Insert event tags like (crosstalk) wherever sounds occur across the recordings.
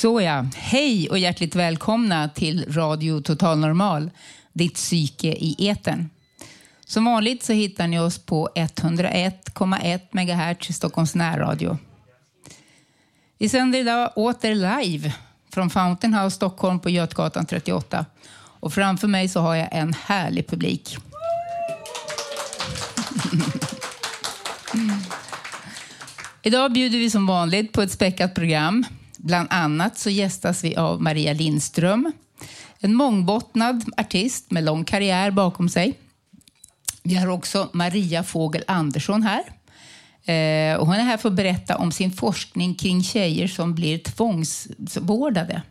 Såja, hej och hjärtligt välkomna till Radio Total Normal, ditt psyke i etern. Som vanligt så hittar ni oss på 101,1 MHz i Stockholms närradio. Vi sänder idag åter live från Fountain House Stockholm på Götgatan 38. Och framför mig så har jag en härlig publik. (laughs) Idag bjuder vi som vanligt på ett späckat program. Bland annat så gästas vi av Maria Lindström, en mångbottnad artist med lång karriär bakom sig. Vi har också Maria Fågel Andersson här. Eh, och hon är här för att berätta om sin forskning kring tjejer som blir tvångsvårdade.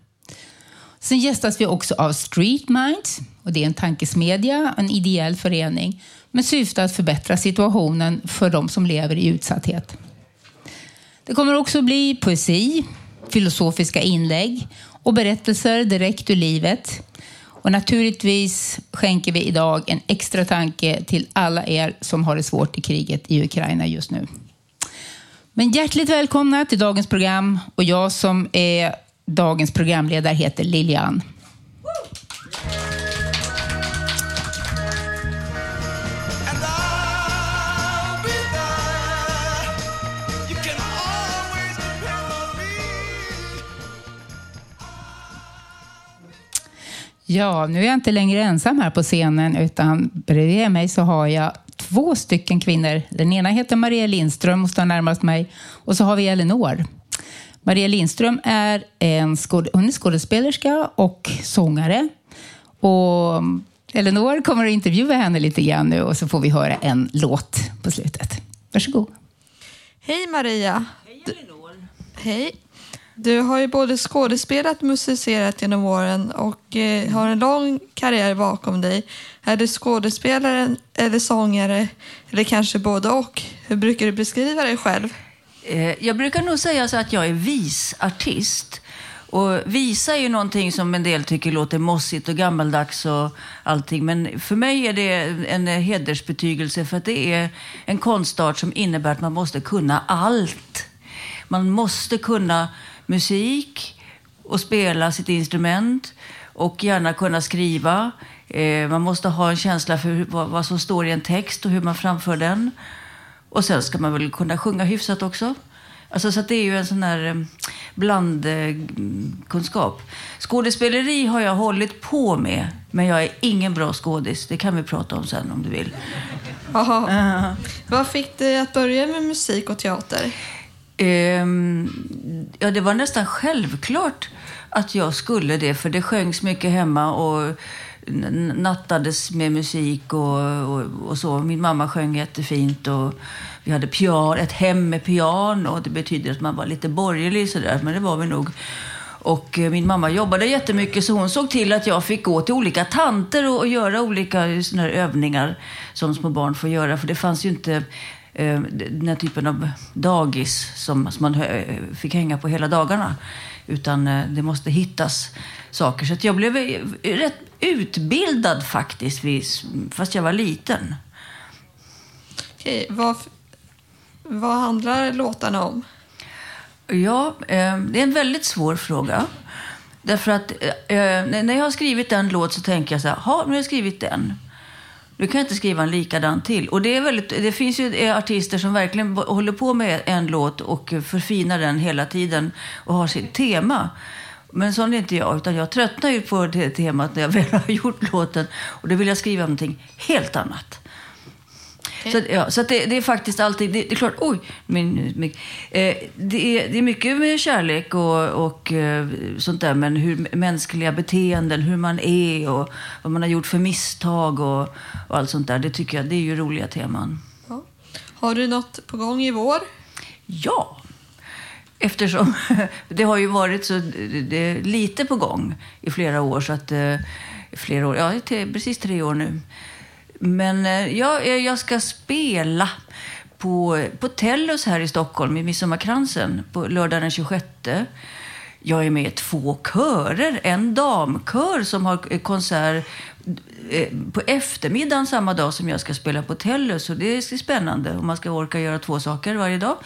Sen gästas vi också av Street Minds. Och det är en tankesmedja, en ideell förening med syfte att förbättra situationen för de som lever i utsatthet. Det kommer också bli poesi, filosofiska inlägg och berättelser direkt ur livet. Och naturligtvis skänker vi idag en extra tanke till alla er som har det svårt i kriget i Ukraina just nu. Men hjärtligt välkomna till dagens program och jag som är dagens programledare heter Lilian. Ja, nu är jag inte längre ensam här på scenen utan bredvid mig så har jag två stycken kvinnor. Den ena heter Maria Lindström och står närmast mig och så har vi Elinor. Maria Lindström är en skåd hon är skådespelerska och sångare. Och Elinor kommer att intervjua henne lite grann nu och så får vi höra en låt på slutet. Varsågod. Hej Maria. Hej Hej. Du har ju både skådespelat och musicerat genom åren och eh, har en lång karriär bakom dig. Är du skådespelare eller sångare eller kanske både och? Hur brukar du beskriva dig själv? Eh, Jag brukar nog säga så att jag är visartist. Och visa är ju någonting som en del tycker låter mossigt och gammaldags och allting. Men för mig är det en hedersbetygelse för att det är en konstart som innebär att man måste kunna allt. Man måste kunna musik och spela sitt instrument och gärna kunna skriva. Eh, Man måste ha en känsla för vad som står i en text och hur man framför den. Och sen ska man väl kunna sjunga hyfsat också. Alltså, så det är ju en sån här eh, blandkunskap. Skådespeleri har jag hållit på med, men jag är ingen bra skådis. Det kan vi prata om sen om du vill. Jaha. Vad fick dig att börja med musik och teater? Ehm, ja, det var nästan självklart att jag skulle det, för det sjöngs mycket hemma och nattades med musik och, och, och så. Min mamma sjöng jättefint och vi hade pian, ett hem med piano. Det betyder att man var lite borgerlig sådär, men det var vi nog. Och eh, min mamma jobbade jättemycket så hon såg till att jag fick gå till olika tanter och, och göra olika såna här övningar som små barn får göra. För det fanns ju inte den här typen av dagis som, som man eh, fick hänga på hela dagarna. Utan eh, det måste hittas saker. Så jag blev eh, rätt utbildad faktiskt, fast jag var liten. Okej, vad, vad handlar låtarna om? Ja, eh, det är en väldigt svår fråga. Därför att eh, när när jag har skrivit en låt så tänker jag så här, ha, nu har jag skrivit den. Nu kan jag inte skriva en likadan till. Och det, är väldigt, det finns ju eh, artister som verkligen håller på med en låt och förfinar den hela tiden och har sitt tema. Men sån är inte jag, utan jag tröttnar ju på det temat när jag väl har (laughs) gjort låten. Och då vill jag skriva någonting helt annat. Så, ja, så det, det är faktiskt alltid, det, det är klart, oj, min, min, eh, det, är, det är mycket med kärlek och, och eh, sånt där, men hur mänskliga beteenden, hur man är och vad man har gjort för misstag och, och allt sånt där, det tycker jag, det är ju roliga teman. Ja. Har du något på gång i vår? Ja, Eftersom (laughs) det har ju varit så lite på gång i flera år. Så att, eh, flera år, ja, precis tre år nu. Men eh, ja, eh, jag, ska spela på, på Tellus här i Stockholm i Midsommarkransen på lördag den 26. Jag är med i två körer. En damkör som har eh, konsert på eftermiddagen samma dag som jag ska spela på Tellus. Så det är spännande om man ska orka göra två saker varje dag.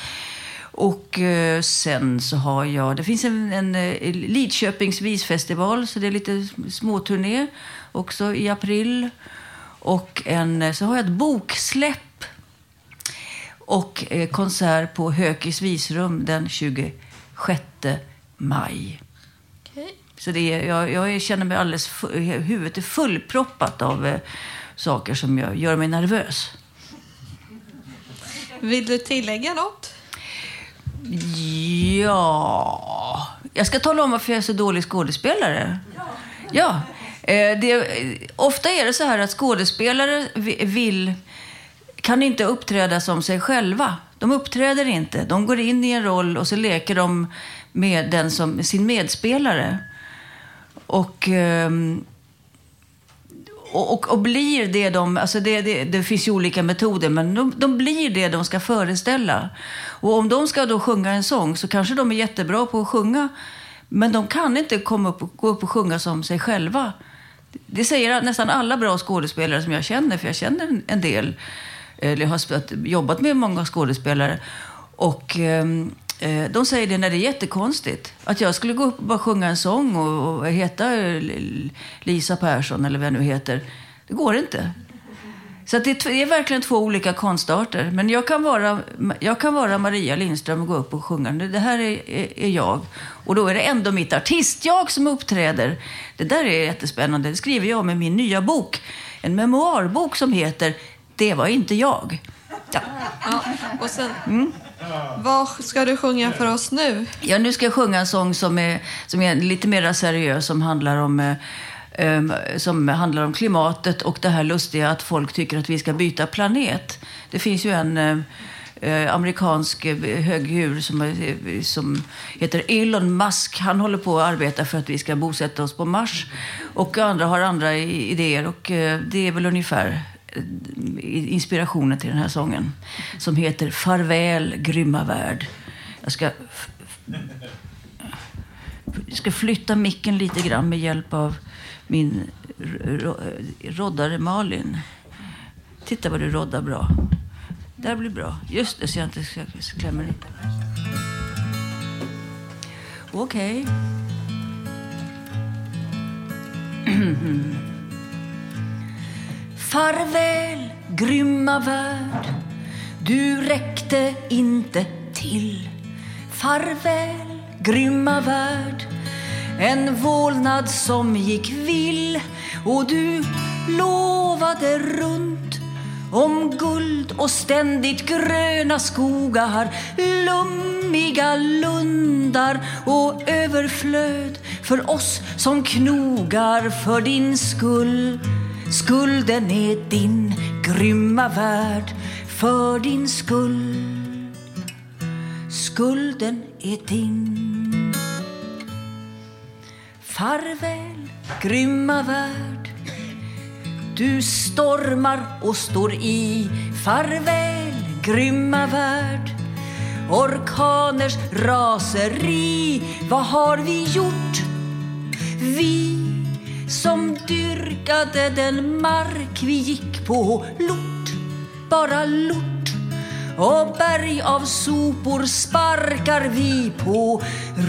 Och sen så har jag, det finns en, en Lidköpings visfestival, så det är lite småturné också i april. Och en, eh, så har jag ett boksläpp och eh, konsert på Hökis visrum den 26 maj. Okej. Så det är, jag, jag känner mig alldeles, fu- huvudet är fullproppat av eh, saker som jag, gör mig nervös. Vill du tillägga något? Ja, jag ska tala om varför jag är så dålig skådespelare. Ja, Eh, det, ofta är det så här att skådespelare vill, kan inte uppträda som sig själva. De uppträder inte. De går in i en roll och så leker de med den som sin medspelare. Och... Ehm, och, och, och blir det de... Alltså det, det, det finns ju olika metoder, men de, de blir det de ska föreställa. Och om de ska då sjunga en sång så kanske de är jättebra på att sjunga, men de kan inte komma upp och, gå upp och sjunga som sig själva. Det säger nästan alla bra skådespelare som jag känner, för jag känner en- del. Eh, eller har jobbat med många skådespelare. Och ehm, eh, de säger det när det är jättekonstigt. Att jag skulle gå upp och bara sjunga en sång och, och heta eh, Lisa Persson eller vad jag nu heter. Det går inte. Så det, är, det är verkligen två olika konstarter. Men jag kan vara, jag kan vara Maria Lindström och gå upp och sjunga. Det här är, är, är jag. Och då är det ändå mitt artistjag som uppträder. Det där är jättespännande. Det skriver jag med min nya bok. En memoarbok som heter Det var inte jag. Ja. Ja. Och sen, Vad ska du sjunga för oss nu? Ja, nu ska jag sjunga en sång som är, som är lite mer seriös, som handlar om eh, em, som handlar om klimatet och det här lustiga att folk tycker att vi ska byta planet. Det finns ju en eh, amerikansk eh, högdjur som, eh, som heter Elon Musk. Han håller på att arbeta för att vi ska bosätta oss på Mars. Och andra har andra idéer och eh, det är väl ungefär eh, inspirationen till den här sången. Som heter Farväl grymma värld. Jag ska jag ska flytta micken lite grann med hjälp av min roddare Malin. Titta vad du roddar bra. Det här blir bra. Just det, så jag inte klämmer in. Okej. (clears throat) Farväl, grymma värld. Du räckte inte till. Farväl, grymma värld. En vålnad som gick vill och du lovade runt om guld och ständigt gröna skogar, lummiga lundar och överflöd för oss som knogar för din skull. Skulden är din grymma värld för din skull. Skulden är din. Farväl, grymma värld. Du stormar och står i. Farväl, grymma värld. Orkaners raseri. Vad har vi gjort? Vi som dyrkade den mark vi gick på. Lort, bara lort. Och berg av sopor sparkar vi på.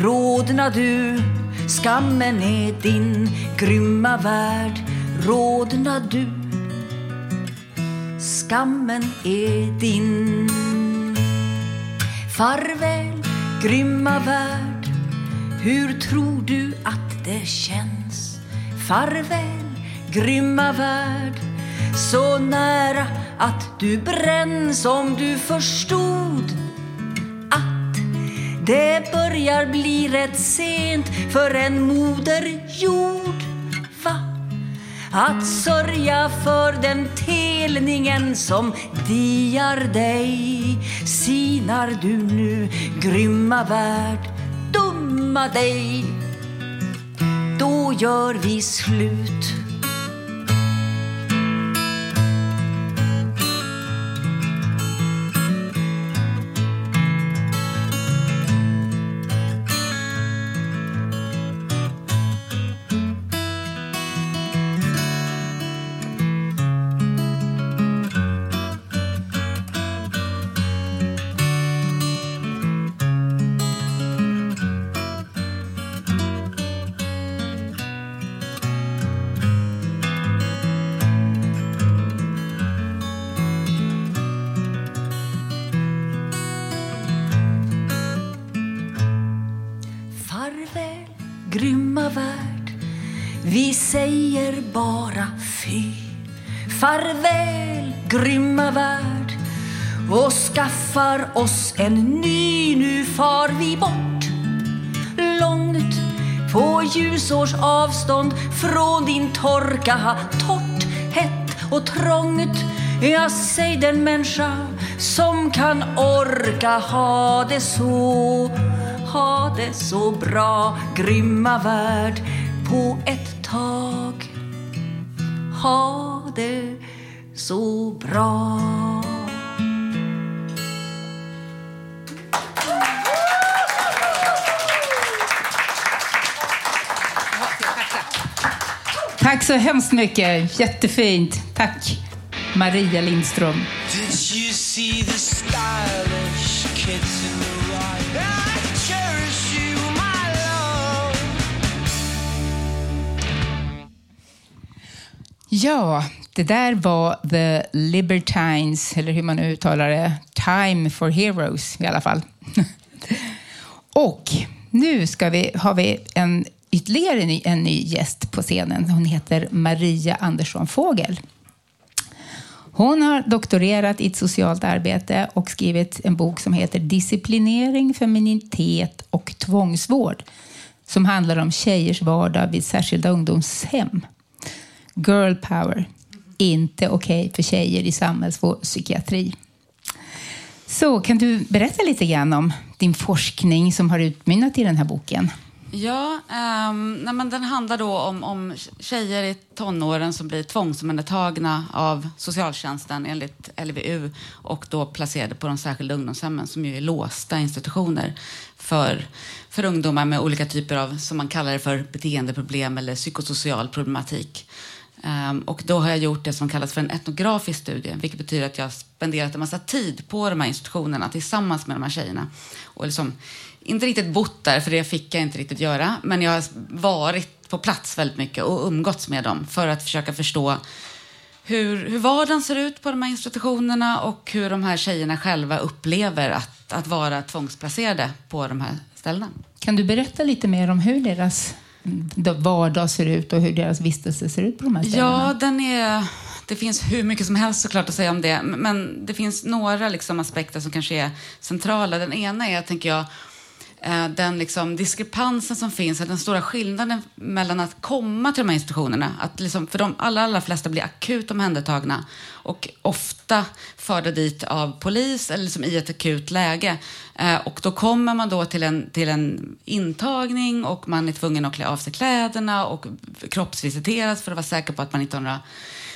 Rodna du, skammen är din grymma värld. Rodna du, skammen är din. Farväl, grymma värld. Hur tror du att det känns? Farväl, grymma värld. Så nära att du bränns om du förstod att det börjar bli rätt sent för en moder jord. Att sörja för den telningen som diar dig. Sinar du nu, grymma värld, dumma dig. Då gör vi slut. Farväl, grymma värld. Och skaffar oss en ny. Nu far vi bort. Långt på ljusårs avstånd från din torka. Torrt, hett och trångt. Jag säg den människa som kan orka ha det så ha det så bra, grymma värld, på ett tag. Ha det så bra. Tack så hemskt mycket. Jättefint. Tack, Maria Lindström. Did you see the stylish kids in the ride? I cherish you, my love. Ja, det där var The Libertines, eller hur man nu uttalar det. Time for Heroes i alla fall. (laughs) Och nu ska vi, har vi en, ytterligare en ny, en ny gäst på scenen. Hon heter Maria Andersson Fågel. Hon har doktorerat i ett socialt arbete och skrivit en bok som heter Disciplinering, feminitet och tvångsvård som handlar om tjejers vardag vid särskilda ungdomshem. Girl power, inte okej för tjejer i samhällspsykiatri. Så kan du berätta lite grann om din forskning som har utmynnat i den här boken? Ja, um, nej, men den handlar då om, om tjejer i tonåren som blir tvångsomhändertagna av socialtjänsten enligt LVU och då placerade på de särskilda ungdomshemmen som ju är låsta institutioner för, för ungdomar med olika typer av, som man kallar det för, beteendeproblem eller psykosocial problematik. Um, och då har jag gjort det som kallas för en etnografisk studie, vilket betyder att jag har spenderat en massa tid på de här institutionerna tillsammans med de här tjejerna. Och liksom, inte riktigt bott där, för det fick jag inte riktigt göra, men jag har varit på plats väldigt mycket och umgåtts med dem för att försöka förstå hur, hur vardagen ser ut på de här institutionerna och hur de här tjejerna själva upplever att, att vara tvångsplacerade på de här ställena. Kan du berätta lite mer om hur deras vardag ser ut och hur deras vistelse ser ut på de här ställena? Ja, den är, det finns hur mycket som helst såklart att säga om det. Men det finns några liksom aspekter som kanske är centrala. Den ena är, tänker jag, Eh, den liksom diskrepansen som finns, den stora skillnaden mellan att komma till de här institutionerna, att liksom, för de allra, allra flesta blir akut omhändertagna och ofta förda dit av polis eller liksom i ett akut läge. Eh, och då kommer man då till en, till en intagning och man är tvungen att klä av sig kläderna och kroppsvisiteras för att vara säker på att man inte har några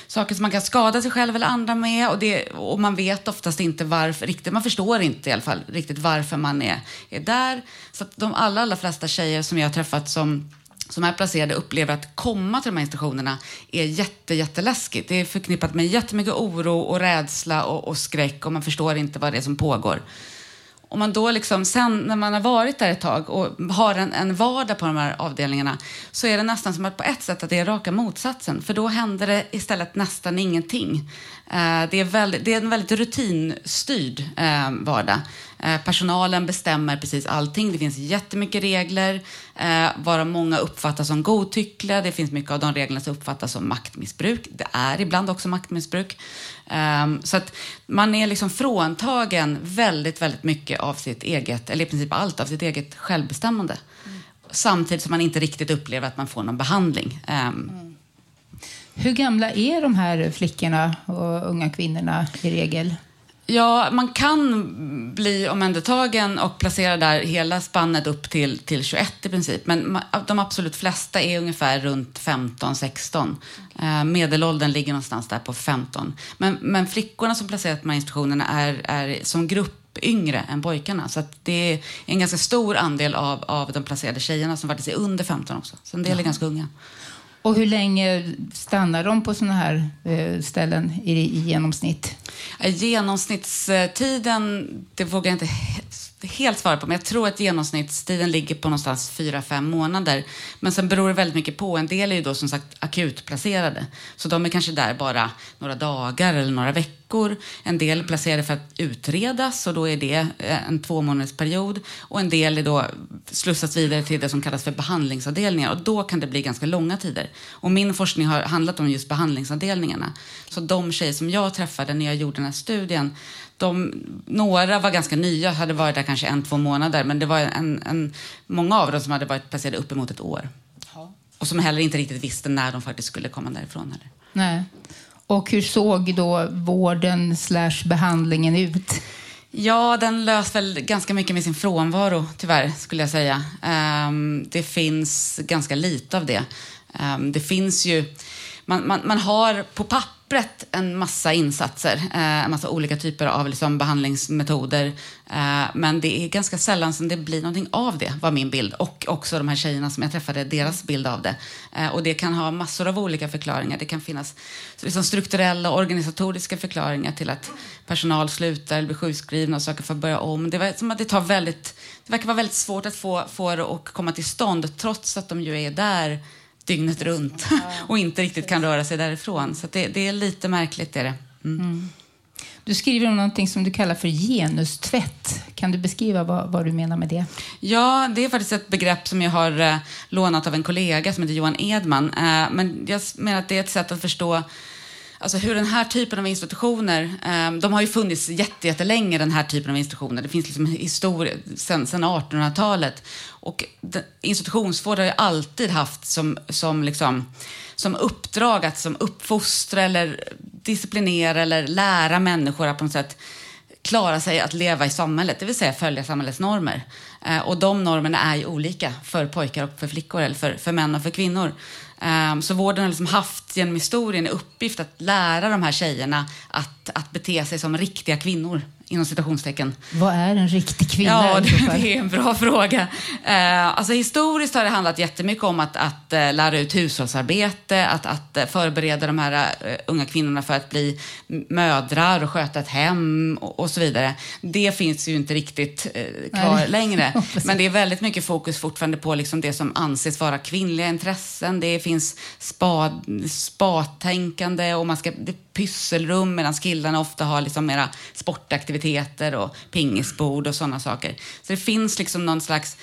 saker som man kan skada sig själv eller andra med. Och, det, och man vet oftast inte varför, riktigt, man förstår inte i alla fall riktigt varför man är, är där. Så att de allra, allra flesta tjejer som jag har träffat som som är placerade upplever att komma till de här institutionerna är jätte, jätteläskigt. Det är förknippat med jättemycket oro och rädsla och, och skräck och man förstår inte vad det är som pågår. Om man då liksom, sen när man har varit där ett tag och har en, en vardag på de här avdelningarna så är det nästan som att på ett sätt att det är raka motsatsen. För då händer det istället nästan ingenting. Eh, det, är väldigt, det är en väldigt rutinstyrd eh, vardag. Eh, personalen bestämmer precis allting. Det finns jättemycket regler, eh, varav många uppfattas som godtyckliga. Det finns mycket av de reglerna som uppfattas som maktmissbruk. Det är ibland också maktmissbruk. Um, så att man är liksom fråntagen väldigt, väldigt mycket av sitt eget, eller i princip allt av sitt eget självbestämmande. Samtidigt som man inte riktigt upplever att man får någon behandling. Um, Hur gamla är de här flickorna och unga kvinnorna i regel? Ja, man kan bli omhändertagen och placerad där hela spannet upp till, till 21 i princip. Men de absolut flesta är ungefär runt 15-16. Eh, medelåldern ligger någonstans där på 15. Men, men flickorna som placeras på de här institutionerna är, är som grupp yngre än pojkarna. Så det är en ganska stor andel av, av de placerade tjejerna som faktiskt är under 15 också. Så en del är ganska unga. Och hur länge stannar de på sådana här eh, ställen i, i genomsnitt? Eh, genomsnittstiden, det vågar jag inte helt svara på, men jag tror att genomsnittstiden ligger på någonstans 4-5 månader. Men sen beror det väldigt mycket på. En del är ju då som sagt akutplacerade, så de är kanske där bara några dagar eller några veckor. En del är placerade för att utredas och då är det eh, en två månaders period. Och en del är då slussas vidare till det som kallas för behandlingsavdelningar och då kan det bli ganska långa tider. Och min forskning har handlat om just behandlingsavdelningarna. Så de tjejer som jag träffade när jag gjorde den här studien, de, några var ganska nya, hade varit där kanske en, två månader, men det var en, en, många av dem som hade varit placerade uppemot ett år. Och som heller inte riktigt visste när de faktiskt skulle komma därifrån. Heller. Nej. Och hur såg då vården slash behandlingen ut? Ja, den lös väl ganska mycket med sin frånvaro, tyvärr, skulle jag säga. Ehm, det finns ganska lite av det. Ehm, det finns ju... Man, man, man har på pappret en massa insatser, eh, en massa olika typer av liksom, behandlingsmetoder. Eh, men det är ganska sällan som det blir någonting av det, var min bild. Och också de här tjejerna som jag träffade, deras bild av det. Eh, och det kan ha massor av olika förklaringar. Det kan finnas liksom, strukturella och organisatoriska förklaringar till att personal slutar eller blir sjukskrivna och söker för att börja om. Det, var, som att det, tar väldigt, det verkar vara väldigt svårt att få, få det att komma till stånd trots att de ju är där dygnet runt (laughs) och inte riktigt kan röra sig därifrån. Så det, det är lite märkligt. Är det. Mm. Du skriver om någonting som du kallar för genustvätt. Kan du beskriva vad, vad du menar med det? Ja, det är faktiskt ett begrepp som jag har eh, lånat av en kollega som heter Johan Edman. Eh, men jag menar att det är ett sätt att förstå Alltså hur den här typen av institutioner, ehm, de har ju funnits jättelänge den här typen av institutioner. Det finns liksom historia sedan 1800-talet. Och institutionsvård har ju alltid haft som, som, liksom, som uppdrag att som uppfostra eller disciplinera eller lära människor att på något sätt klara sig att leva i samhället, det vill säga följa samhällets normer. Eh, och de normerna är ju olika för pojkar och för flickor, eller för, för män och för kvinnor. Um, så vården har liksom haft genom historien i uppgift att lära de här tjejerna att, att bete sig som riktiga kvinnor, inom citationstecken. Vad är en riktig kvinna? Ja, det, det är en bra fråga. Uh, alltså, historiskt har det handlat jättemycket om att, att uh, lära ut hushållsarbete, att, att uh, förbereda de här uh, unga kvinnorna för att bli mödrar och sköta ett hem och, och så vidare. Det finns ju inte riktigt uh, kvar Nej. längre. (laughs) Men det är väldigt mycket fokus fortfarande på liksom det som anses vara kvinnliga intressen. Det finns spa, spatänkande och man ska, det pysselrum medan killarna ofta har liksom mera sportaktiviteter och pingisbord och sådana saker. Så det finns liksom någon slags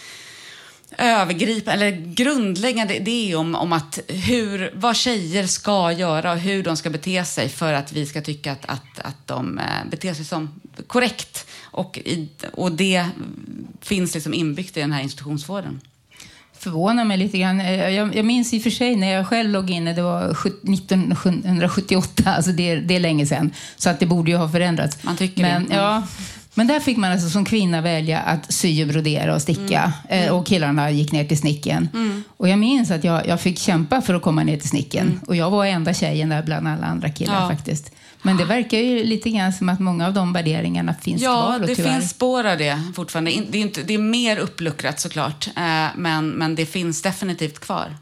övergripande, eller grundläggande idé om, om att hur, vad tjejer ska göra och hur de ska bete sig för att vi ska tycka att, att, att de eh, beter sig som korrekt. Och, i, och det finns liksom inbyggt i den här institutionsvården förvånar mig lite grann. Eh, Jag, jag minns i och för sig när jag själv låg inne, det var sjut- 1978, (laughs) alltså det, är- det är länge sedan. Så att det borde ju ha förändrats. Man tycker men, det. Ja, men där fick man alltså som kvinna välja att sy och brodera och sticka. Mm. Eh, Och killarna gick ner till snicken. Och jag minns att jag, jag fick kämpa för att komma ner till snicken. Och jag var enda tjejen där bland alla andra killar Mm. Ja. faktiskt. Men det verkar ju lite grann som att många av de värderingarna finns Ja, kvar. Och det tyvärr. finns spår av det fortfarande. Det är, inte, det är mer uppluckrat såklart, eh, men, men det finns definitivt kvar.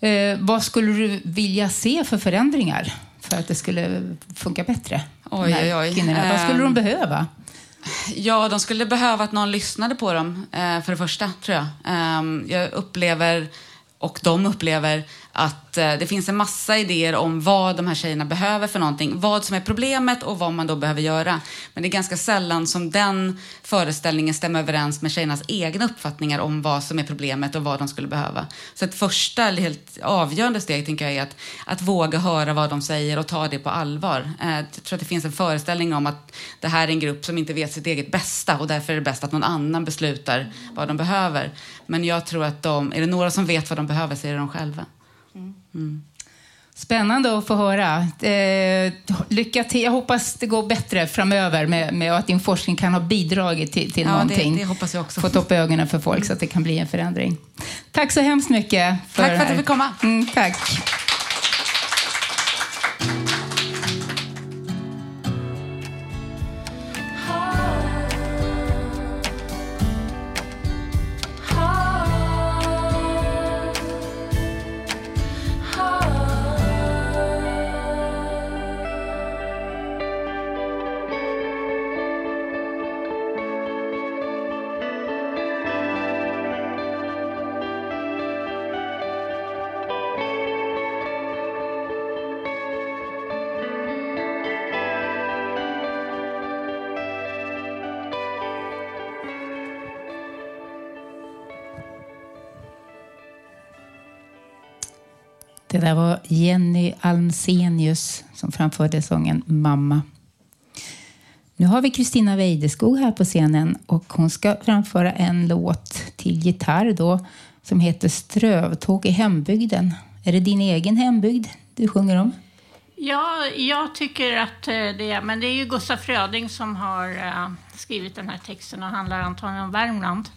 Eh, vad skulle du vilja se för förändringar för att det skulle funka bättre? Oj, oj, oj. Kvinnorna. Vad skulle de Ehm. behöva? Ja, de skulle behöva att någon lyssnade på dem, eh, för det första, tror jag. Jag upplever, och de upplever, att eh, det finns en massa idéer om vad de här tjejerna behöver för någonting. Vad som är problemet och vad man då behöver göra. Men det är ganska sällan som den föreställningen stämmer överens med tjejernas egna uppfattningar om vad som är problemet och vad de skulle behöva. Så ett första, eller helt avgörande steg, tänker jag, är att, att våga höra vad de säger och ta det på allvar. Eh, jag tror att det finns en föreställning om att det här är en grupp som inte vet sitt eget bästa och därför är det bäst att någon annan beslutar vad de behöver. Men jag tror att de, är det några som vet vad de behöver så är det de själva. Spännande att få höra. Eh, lycka till. Jag hoppas det går bättre framöver med, med att din forskning kan ha bidragit till, till Ja, någonting. det, det hoppas jag också. Fått upp ögonen för folk så att det kan bli en förändring. Tack så hemskt mycket. För Tack för att du fick komma. Mm, tack. Det där var Jenny Almsenius som framförde sången Mamma. Nu har vi Kristina Weideskog här på scenen och hon ska framföra en låt till gitarr då som heter Strövtåg i hembygden. Är det din egen hembygd du sjunger om? Ja, jag tycker att eh, det är, men det är ju Gustaf Fröding som har eh, skrivit den här texten och handlar antagligen om Värmland.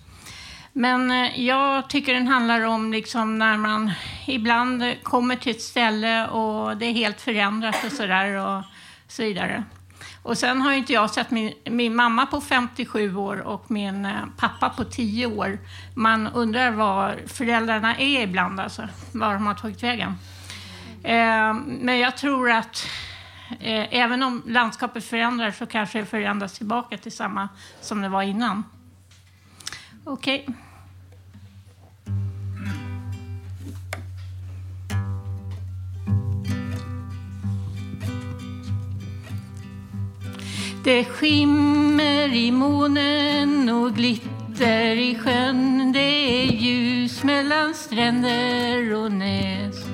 Men eh, jag tycker den handlar om liksom när man ibland kommer till ett ställe och det är helt förändrat och sådär och så vidare. Och sen har ju inte jag sett min, min mamma på 57 år och min eh, pappa på 10 år. Man undrar var föräldrarna är ibland, alltså, var de har tagit vägen. Eh, men jag tror att eh, även om landskapet förändras så kanske det förändras tillbaka till samma som det var innan. Okej. Det skimmer i månen och glitter i sjön. Det är ljus mellan stränder och näs.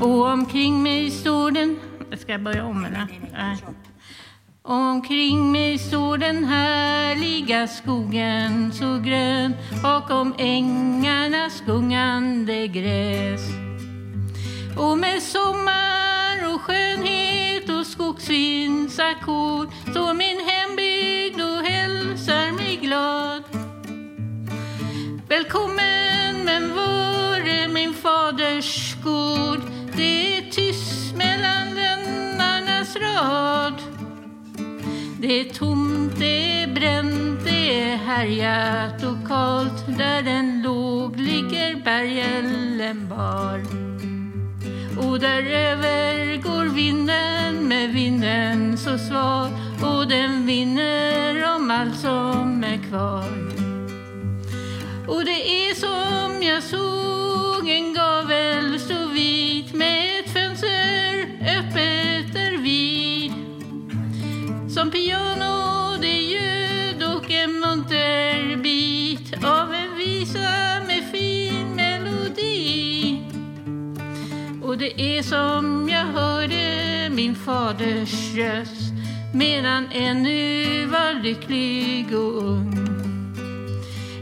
Och omkring mig står den... Ska jag börja om eller? Nej. Omkring mig står den härliga skogen så grön bakom ängarnas gungande gräs. Och med sommar och skönhet och skogsvindsackord står min hembygd och hälsar mig glad. Välkommen men var är min faders gård? Det är tyst mellan lönnarnas rad. Det är tomt, det är bränt, det är härjat och kallt. Där den låg ligger bergällen bar. Och däröver går vinden med vinden så sval och den vinner om allt som är kvar. Och det är som jag såg en gavel stå vit Som piano det ljud och en munter bit av en visa med fin melodi. Och det är som jag hörde min faders röst medan ännu var lycklig och ung.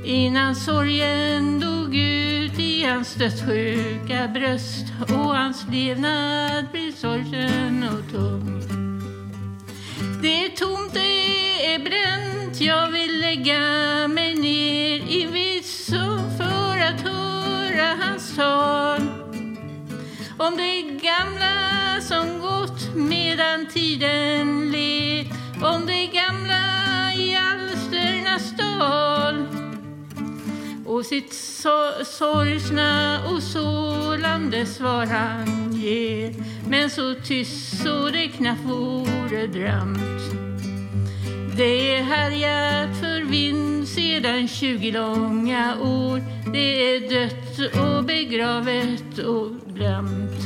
Innan sorgen dog ut i hans dödssjuka bröst och hans levnad blev sorgsen och tung. Det är tomt, det är bränt, jag vill lägga mig ner i vitsen för att höra hans tal. Om det gamla som gått medan tiden led, om det gamla i alsternas dal. Och sitt so sorgsna och sålande svar han ger. Men så tyst så det knappt vore drömt. Det är härjat för vind sedan tjugo långa år. Det är dött och begravet och glömt.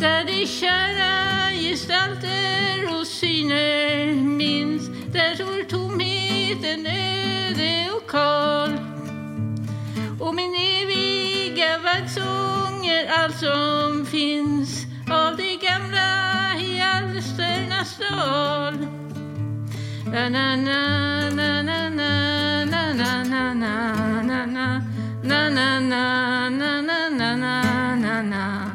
Där de kära gestalter och syner minns Där står tomheten öde och kal. Och min eviga vaggsång sjunger allt som finns av det gamla i alsternas dal. Na na na na na na na na na na na na na na na na na na na na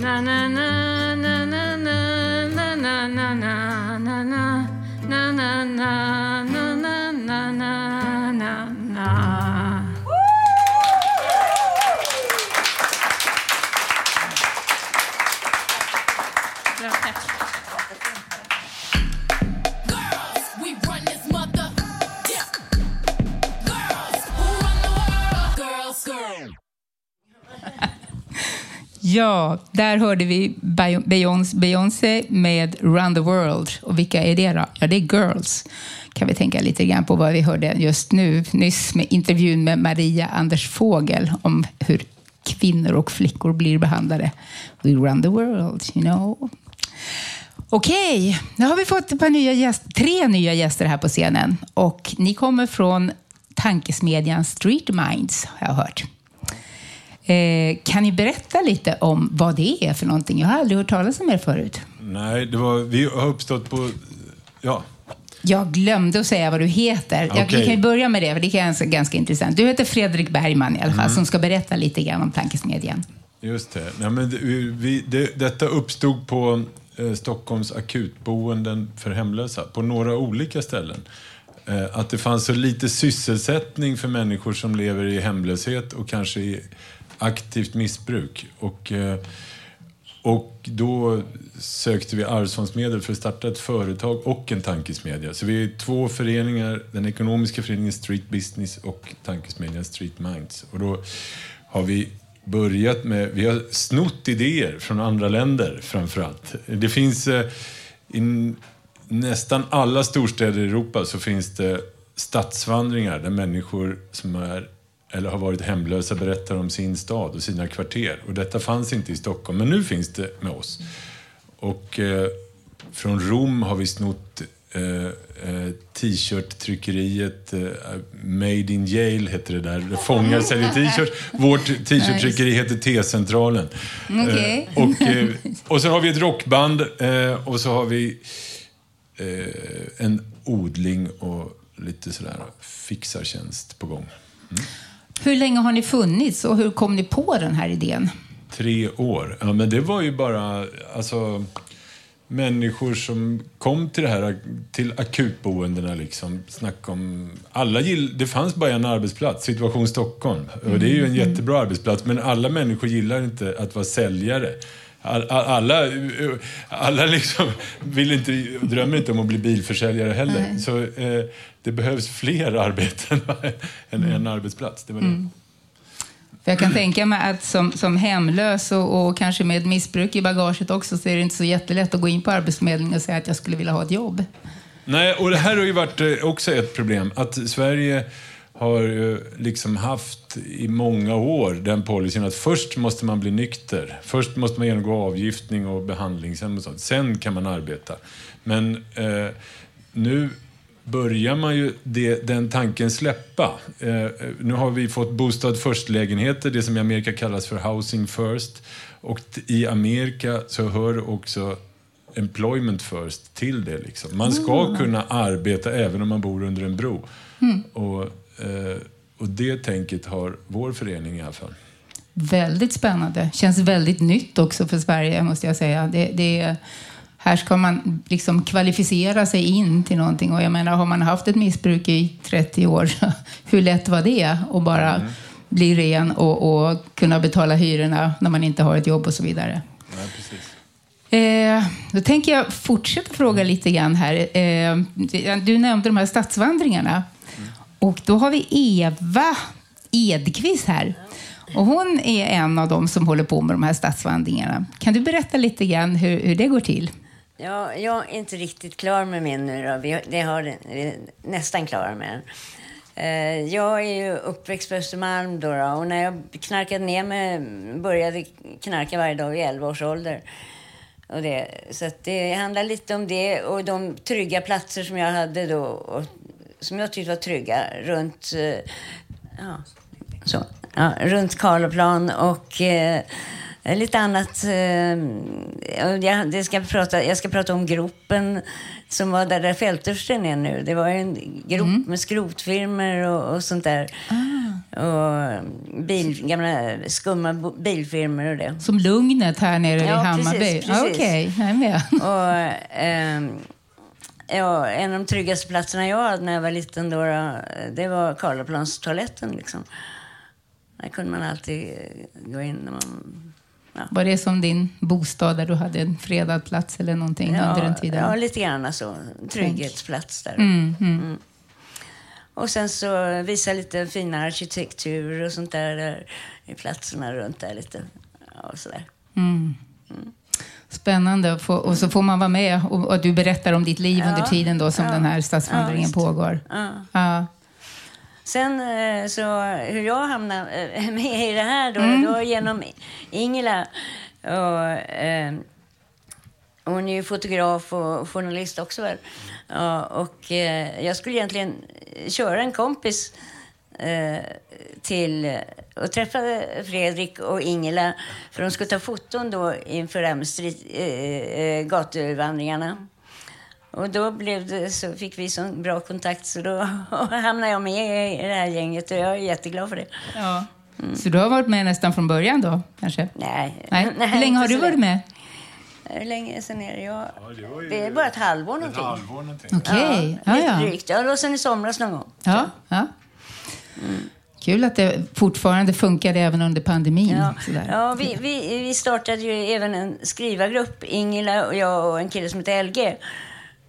Na na na na na na na na na na na na na na na na na na na Ja, där hörde vi Beyoncé- med Run the World. Och vilka är det då? Ja, det är Girls. Kan vi tänka lite grann på vad vi hörde just nu, nyss med intervjun med Maria Anders Fågel om hur kvinnor och flickor blir behandlade. We run the world, you know. Okej, nu har vi fått ett par nya gäster, tre nya gäster här på scenen. Och ni kommer från tankesmedjan Street Minds, har jag hört. Eh, kan ni berätta lite om vad det är för någonting? Jag har aldrig hört talas om er förut. Nej, det var, vi har uppstått på... Ja, Jag glömde att säga vad du heter. Jag, vi kan ju börja med det, för det är ganska, ganska intressant. Du heter Fredrik Bergman i alla fall, Mm. som ska berätta lite grann om Tankesmedjan. just det. Nej, men vi, det, detta uppstod på eh, Stockholms akutboenden för hemlösa, på några olika ställen. Eh, att det fanns så lite sysselsättning för människor som lever i hemlöshet och kanske i aktivt missbruk. Och, eh, och då sökte vi arvsfondsmedel för att starta ett företag och en tankesmedja. Så vi är två föreningar, den ekonomiska föreningen Street Business och tankesmedjan Street Minds. Och då har vi börjat med, vi har snott idéer från andra länder framförallt. Det finns eh, i nästan alla storstäder i Europa så finns det stadsvandringar där människor som är eller har varit hemlösa berättar om sin stad och sina kvarter. Och detta fanns inte i Stockholm, men nu finns det med oss. Och eh, från Rom har vi snott eh, eh, t-shirt-tryckeriet eh, Made in Yale heter det där. Fångar säljer t-shirts. Vårt t-shirt-tryckeri heter T-centralen. Okej. Eh, och, och så har vi ett rockband och så har vi en odling och lite sådär fixartjänst på gång. Hur länge har ni funnits och hur kom ni på den här idén? Tre år. Ja, men det var ju bara alltså, människor som kom till det här till akutboendena. Liksom, snacka om, alla gill, det fanns bara en arbetsplats, Situation Stockholm. Och det är ju en jättebra arbetsplats, men alla människor gillar inte att vara säljare. All, all, alla alla liksom vill inte, drömmer inte om att bli bilförsäljare heller. Så eh, det behövs fler arbeten (laughs) än en arbetsplats. Det var det. För jag kan tänka mig att som, som hemlös och, och kanske med missbruk i bagaget också så är det inte så jättelätt att gå in på Arbetsförmedlingen och säga att jag skulle vilja ha ett jobb. Nej, och det här har ju varit eh, också ett problem. Att Sverige har ju liksom haft i många år den policyn att först måste man bli nykter. Först måste man genomgå avgiftning och behandlingshem och sånt. Sen kan man arbeta. Men eh, nu börjar man ju det, den tanken släppa. Eh, nu har vi fått bostad först-lägenheter, det som i Amerika kallas för housing first. Och i Amerika så hör också employment first till det. Liksom. Man ska kunna arbeta även om man bor under en bro. Och, eh, och det tänket har vår förening i alla fall. Väldigt spännande. Känns väldigt nytt också för Sverige, måste jag säga. Det, det, här ska man liksom kvalificera sig in till någonting. Och jag menar, har man haft ett missbruk i 30 år, (laughs) hur lätt var det att bara bli ren och, och kunna betala hyrorna när man inte har ett jobb och så vidare? Nej, precis. Eh, då tänker jag fortsätta fråga lite grann här. Eh, du nämnde de här stadsvandringarna. Och då har vi Eva Edqvist här. Och hon är en av dem som håller på med de här stadsvandringarna. Kan du berätta lite grann hur, hur det går till? Ja, jag är inte riktigt klar med min nu då. Vi, det har, vi är nästan klara med den. Eh, jag är ju uppväxt på Östermalm då, då och när jag knarkade ner mig, började knarka varje dag vid 11 års ålder. Och det, så att det handlar lite om det och de trygga platser som jag hade då, och, som jag tyckte var trygga runt, eh, ja, så, ja, runt Karlaplan och eh, lite annat. Eh, jag, det ska prata, jag ska prata om gropen som var där, där Fältörsten är nu. Det var en grop med skrotfirmor och, och sånt där. och bil, gamla skumma bilfilmer och det. Som Lugnet här nere Ja, vid Hammarby? precis, precis. Okej, jag är med. Och, (laughs) ja, en av de tryggaste platserna jag hade när jag var liten då, då, det var Karlaplanstoaletten. Liksom. Där kunde man alltid eh, gå in när man... Var det som din bostad där du hade en fredad plats eller någonting under den tiden? Ja, lite grann så. Trygghetsplats där. Mm, mm. Och sen så visa lite fina arkitektur och sånt där, där i platserna runt där lite. Ja, och sådär. Mm. Spännande. Och Och så får man vara med och, och du berättar om ditt liv Ja. under tiden då som Ja. den här stadsvandringen Ja, pågår. Sen så hur jag hamnade eh, (laughs) med i det här då, Mm. då genom Ingela. Och, eh, hon är ju fotograf och journalist också väl. Ja, och eh, jag skulle egentligen köra en kompis eh, till och träffade Fredrik och Ingela för de skulle ta foton då inför Amsterdam eh, eh, gatuvandringarna. Och då blev det, så fick vi så bra kontakt så då (laughs) hamnade jag med i det här gänget och jag är jätteglad för det. Ja. Så du har varit med nästan från början då, kanske? Nej. Nej. (laughs) Hur länge har du varit med? Hur länge sen är det? Jag, det är bara ett halvår någonting. halvår någonting. Okej. Ja, Ja, lite ja. drygt. Ja, då sen i somras någon gång. Ja, ja. Kul att det fortfarande funkade även under pandemin. Ja, ja vi, vi, vi startade ju även en skrivargrupp, Ingela och jag och en kille som heter LG.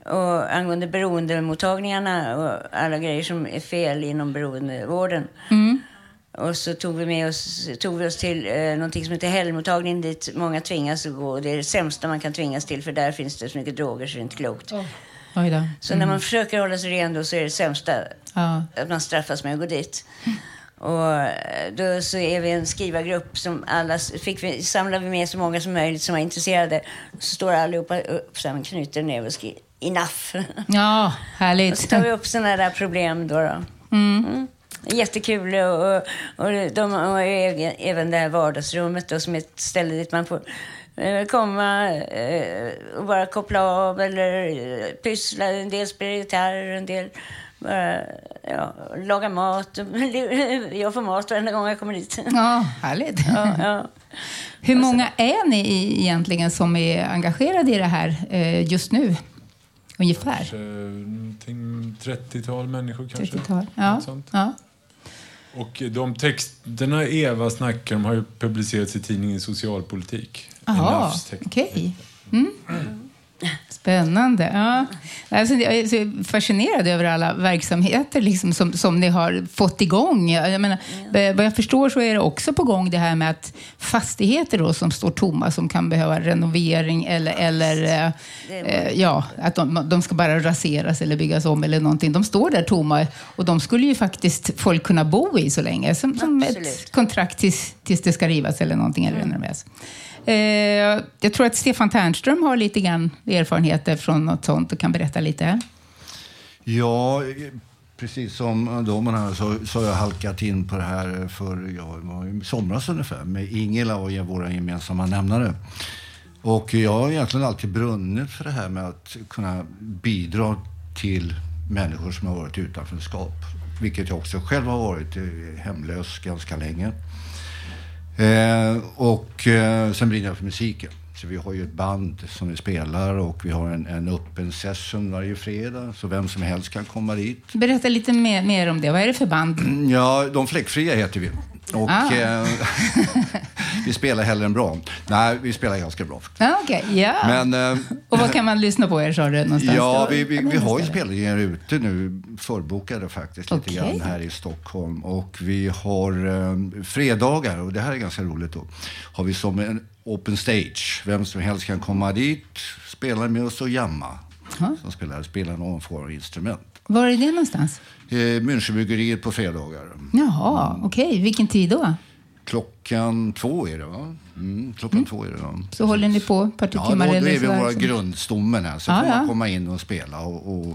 Och angående beroendemottagningarna och alla grejer som är fel inom beroendevården. Mm. Och så tog vi med oss, tog vi oss till eh, någonting som heter helgmottagningen dit många tvingas att gå. Och det är det sämsta man kan tvingas till för där finns det så mycket droger så det är inte klokt. Oj då. Så när man försöker hålla sig ren då så är det sämsta Ja. att man straffas med att gå dit. Och eh, då så är vi en skrivargrupp som alla fick vi, samlar vi med så många som möjligt som är intresserade. Så står allihopa upp med knuten ner och skriver enough. Ja, och så härligt. tar vi upp sådana där problem då. då. Mm. Jättekul och, och, de har även- det här vardagsrummet då, som är ett ställe dit man får eh, komma eh, och bara koppla av eller pyssla. En del spelar gitarr, en del ja, laga mat. (laughs) Jag får mat varenda gång jag kommer dit. Ja, härligt. Ja, ja. Hur många är ni i- egentligen som är engagerade i det här eh, just nu? Ungefär? Kanske någonting 30-tal människor kanske. 30-tal? Ja. Och de texterna Eva snackar om har ju publicerats i tidningen Socialpolitik. Text- okej. Mm. (clears throat) Spännande. Ja. Alltså, jag är så fascinerad över alla verksamheter liksom, som, som ni har fått igång. Jag menar, eh, Vad jag förstår så är det också på gång det här med att fastigheter då, som står tomma som kan behöva renovering eller, eller eh, ja, att de, de ska bara raseras eller byggas om eller någonting. De står där tomma och de skulle ju faktiskt folk kunna bo i så länge. Som, som ett kontrakt tills, tills det ska rivas eller någonting eller renoveras. Eh, jag tror att Stefan Ternström har lite grann erfarenheter från något sånt och kan berätta lite. Ja, precis som domen här så, så har jag halkat in på det här för ja, i somras ungefär med Ingela och våra gemensamma nämnare. Och jag har egentligen alltid brunnit för det här med att kunna bidra till människor som har varit i utanförskap. Vilket jag också själv har varit eh, hemlös ganska länge. Eh, och eh, sen brinner jag för musiken. Så vi har ju ett band som vi spelar och vi har en, en öppen session varje fredag. Så vem som helst kan komma dit. Berätta lite mer, mer om det. Vad är det för band? Ja, De Fläckfria heter vi. Och Ah. eh, (laughs) vi spelar hellre än bra. Nej, vi spelar ganska bra. Ah, Okej, ja. Men, eh, och vad kan man lyssna på er, sa du? Någonstans? Ja, vi, vi, vi har ju spelningar ute nu, förbokade faktiskt lite Okej. grann här i Stockholm. Och vi har eh, fredagar, och det här är ganska roligt då, har vi som en open stage. Vem som helst kan komma dit, spela med oss och jamma. Som spelar, spelar någon form av instrument. Var är det någonstans? Eh, Münchenbryggeriet på fredagar. Jaha, okej. Vilken tid då? Klockan två är det va? Mm, klockan två är det va? Så håller ni på ett par Ja, då, timmar? då är vi våra så- grundstommen här. Så Ja, får man ja. komma in och spela och, och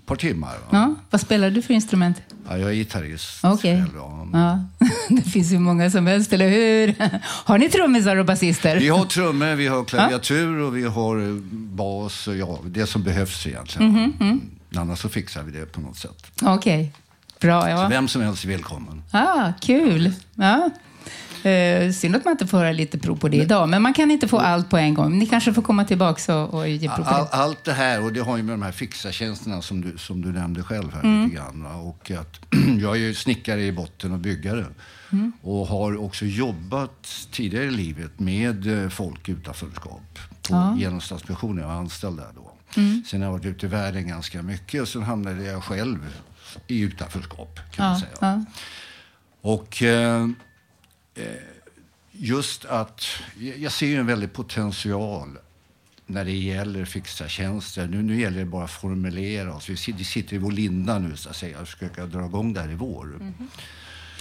ett par timmar. Va? Ja, vad spelar du för instrument? Ja, jag är gitarrist. Okej. själv, ja. Ja. (laughs) Det finns ju många som helst, eller hur? (laughs) Har ni trummisar och basister? Vi har trummor, vi har klaviatur och vi har bas och ja, det som behövs egentligen. Mm. Annars så fixar vi det på något sätt. Okej. Bra, Så ja. vem som helst är välkommen. Ah, kul. Ja. Eh, synd att man inte får höra lite prov på det idag, men man kan inte få allt på en gång. Ni kanske får komma tillbaka och, och ge prov på All, det. allt det här, och det har ju med de här fixartjänsterna som du, som du nämnde själv här Mm. lite grann. Och att, (clears throat) jag är ju snickare i botten och byggare. Mm. Och har också jobbat tidigare i livet med eh, folk utanförskap. På, Ja. Genom Stadsmissionen, jag var anställd där då. Mm. Sen har jag varit ute i världen ganska mycket och sen hamnade jag själv i utanförskap kan man Ja, säga. ja. Och eh, eh, just att jag ser ju en väldig potential när det gäller fixa tjänster. Nu, nu gäller det bara att formulera oss. Vi sitter, i vår linda nu så att säga och försöka dra igång det här i vår.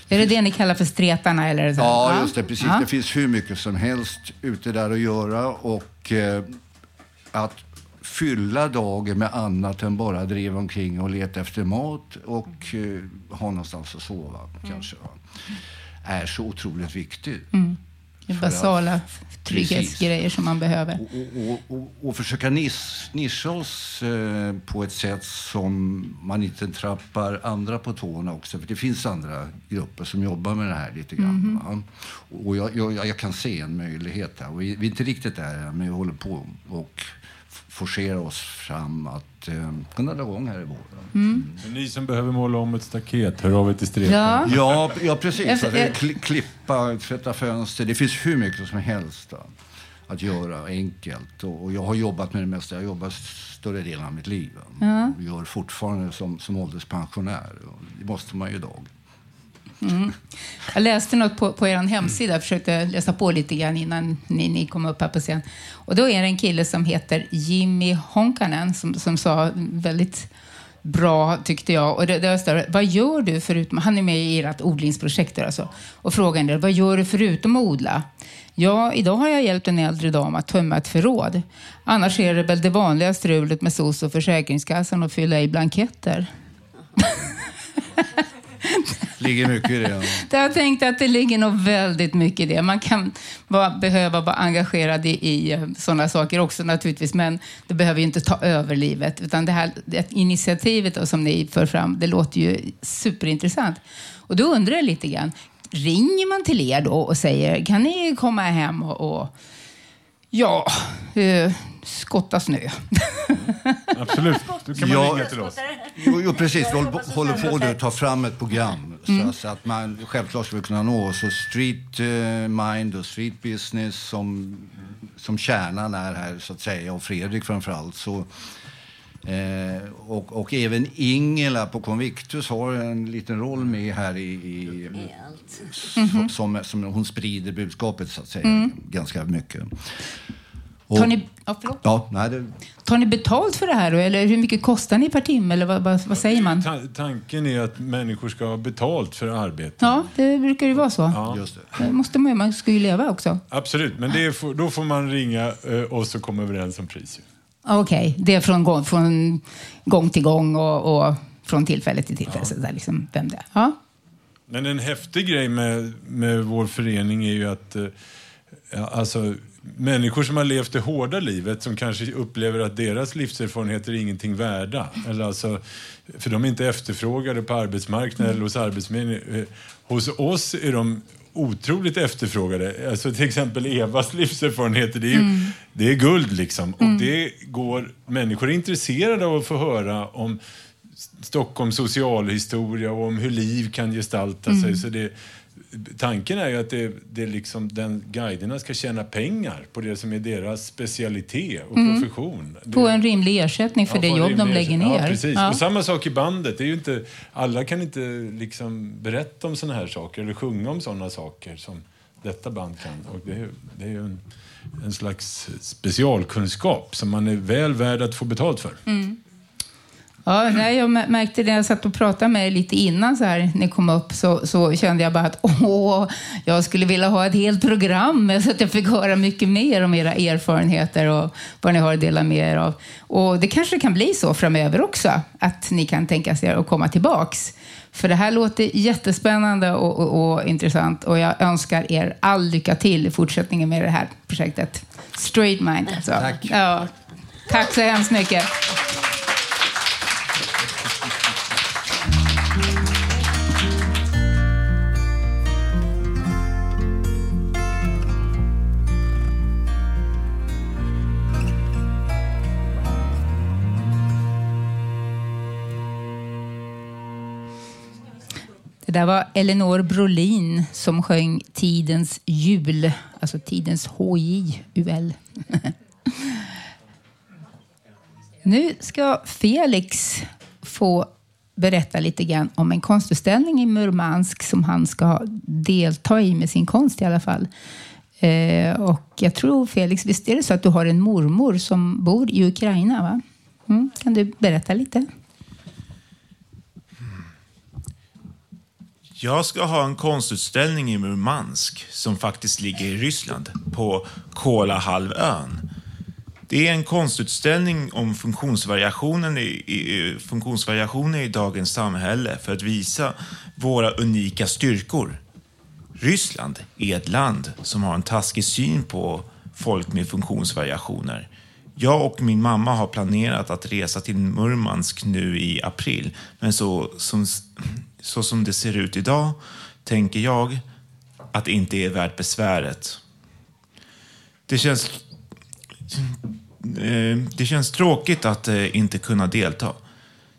Är det det ni kallar för stretarna? Eller så? Ja, just det. Precis. Ja. Det finns hur mycket som helst ute där att göra. Och eh, att fylla dagen med annat än bara driva omkring och leta efter mat och eh, ha någonstans att sova kanske. Va? Är så otroligt viktigt. Mm. För att- basala Precis. trygghetsgrejer som man behöver. Och, och, och, och försöka nis, nischa oss eh, på ett sätt som man inte trappar andra på tårna också. För det finns andra grupper som jobbar med det här lite grann. Mhm. va? Och jag, jag, jag kan se en möjlighet där. Och vi, vi är inte riktigt där men vi håller på och forcera oss fram att eh, kunna dra igång här i vår. Mm. Men Ni som behöver måla om ett staket, hör av er till Stretan. Ja. Ja, ja precis. Kli- klippa, tvätta fönster. Det finns hur mycket som helst va? att göra enkelt. Och, och jag har jobbat med det mesta. Jag har jobbat större delen av mitt liv. Ja. Och gör fortfarande som, som ålderspensionär. Och det måste man ju idag. Mm. Jag läste något på, på er hemsida, jag försökte läsa på lite grann innan ni, ni kom upp här på scen. Och då är det en kille som heter Jimmy Honkanen som, som sa väldigt bra, tyckte jag. Och det, det står, vad gör du förutom... Han är med i ert odlingsprojekt där alltså. Och frågan är, vad gör du förutom att odla? Ja, idag har jag hjälpt en äldre dam att tömma ett förråd. Annars är det väl det vanliga strulet med SOS och Försäkringskassan och fylla i blanketter. (laughs) ligger mycket i det. (laughs) Jag tänkte att det ligger nog väldigt mycket i det. Man kan vara, behöva vara engagerad i, i eh, sådana saker också naturligtvis, men det behöver ju inte ta över livet. Utan det här det initiativet då, som ni för fram, det låter ju superintressant. Och då undrar jag lite grann, ringer man till er då och säger, kan ni komma hem och, och ja, eh, skotta snö? Absolut, då kan man Ja. ringa till oss. Jo, jo precis. Vi håller på, håller på att ta fram ett program. Mm. Så, så att man självklart vi kunna nå oss. Street eh, mind och street business som, som kärnan är här så att säga. Och Fredrik framförallt. Så, eh, och, och även Ingela på Convictus har en liten roll med här i, i som, som, som hon sprider budskapet så att säga. Mm. Ganska mycket. Tar ni, ja, förlåt. Ja, nej, det, Tar ni betalt för det här? Eller hur mycket kostar ni per timme? Eller vad, vad, vad säger man? Ta- tanken är att människor ska ha betalt för arbete. Ja, det brukar ju vara så. Ja. just det. Det måste man, ju- man ska ju leva också. Absolut, men det är, då får man ringa eh, och komma överens om pris. ju. Okej, det är från gång, från gång till gång och, och från tillfälle till tillfälle. Så där liksom, vem det är. Ja. Men en häftig grej med, med vår förening är ju att eh, ja, alltså, människor som har levt det hårda livet som kanske upplever att deras livserfarenheter är ingenting värda. Eller alltså, för de är inte efterfrågade på arbetsmarknaden eller hos Arbetsförmedlingen. Eh, Hos oss är de otroligt efterfrågade. Alltså till exempel Evas livserfarenheter, det är, ju, det är guld liksom. Och det går, människor är intresserade av att få höra om Stockholms socialhistoria och om hur liv kan gestalta sig. Så det, tanken är ju att det, det är liksom den guiderna ska tjäna pengar på det som är deras specialitet och profession. På en rimlig ersättning för Ja, det jobb de lägger ersättning. ner. Ja, precis. Ja. Och samma sak i bandet. Det är inte, alla kan inte liksom berätta om såna här saker eller sjunga om såna saker som detta band kan. Och det, är, det är ju en, en slags specialkunskap som man är väl värd att få betalt för. Ja, nej, jag mär- märkte det när jag satt och pratade med er lite innan så här, ni kom upp så, så kände jag bara att åh, jag skulle vilja ha ett helt program (laughs) så att jag fick höra mycket mer om era erfarenheter och vad ni har att dela med er av. Och det kanske kan bli så framöver också, att ni kan tänka sig att komma tillbaks. För det här låter jättespännande och, och, och intressant och jag önskar er all lycka till i fortsättningen med det här projektet. Straight Mind alltså. Tack. Ja, tack så hemskt mycket. Det där var Elinor Brolin som sjöng Tidens jul, alltså Tidens H-J-U-L. (laughs) Nu ska Felix få berätta lite grann om en konstutställning i Murmansk som han ska delta i med sin konst i alla fall. Eh, och jag tror Felix, visst är det så att du har en mormor som bor i Ukraina? va? Mm, kan du berätta lite? Jag ska ha en konstutställning i Murmansk som faktiskt ligger i Ryssland, på Kolahalvön. Det är en konstutställning om funktionsvariationen i, i, funktionsvariationer i dagens samhälle för att visa våra unika styrkor. Ryssland är ett land som har en taskig syn på folk med funktionsvariationer. Jag och min mamma har planerat att resa till Murmansk nu i april, men så som, så som det ser ut idag tänker jag att det inte är värt besväret. Det känns, eh, det känns tråkigt att eh, inte kunna delta.